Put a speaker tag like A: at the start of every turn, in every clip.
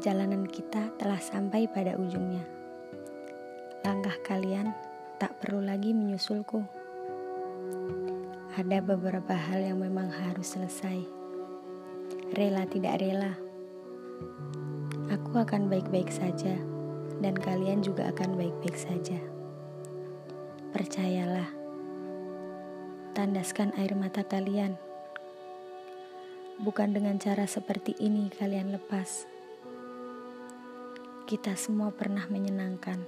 A: Perjalanan kita telah sampai pada ujungnya. Langkah kalian tak perlu lagi menyusulku. Ada beberapa hal yang memang harus selesai. Rela tidak rela. Aku akan baik-baik saja dan kalian juga akan baik-baik saja. Percayalah. Tandaskan air mata kalian. Bukan dengan cara seperti ini kalian lepas. Kita semua pernah menyenangkan.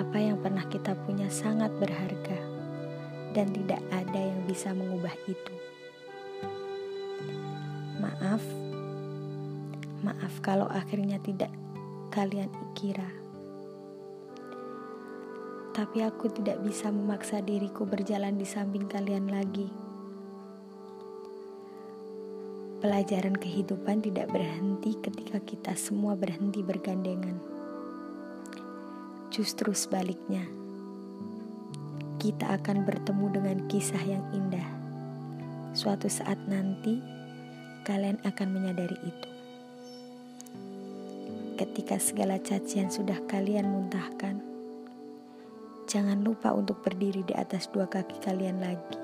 A: Apa yang pernah kita punya sangat berharga, dan tidak ada yang bisa mengubah itu. Maaf, maaf kalau akhirnya tidak kalian kira. Tapi aku tidak bisa memaksa diriku berjalan di samping kalian lagi. Pelajaran kehidupan tidak berhenti ketika kita semua berhenti bergandengan. Justru sebaliknya, kita akan bertemu dengan kisah yang indah. Suatu saat nanti, kalian akan menyadari itu. Ketika segala cacian sudah kalian muntahkan, jangan lupa untuk berdiri di atas dua kaki kalian lagi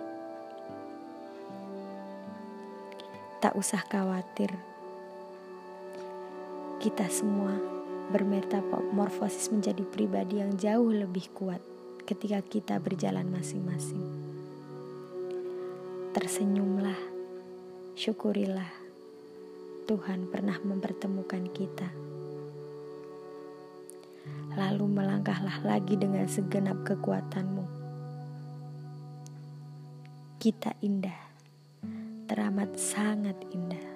A: Tak usah khawatir. Kita semua bermetamorfosis menjadi pribadi yang jauh lebih kuat ketika kita berjalan masing-masing. Tersenyumlah, syukurilah Tuhan pernah mempertemukan kita. Lalu melangkahlah lagi dengan segenap kekuatanmu. Kita indah teramat sangat indah.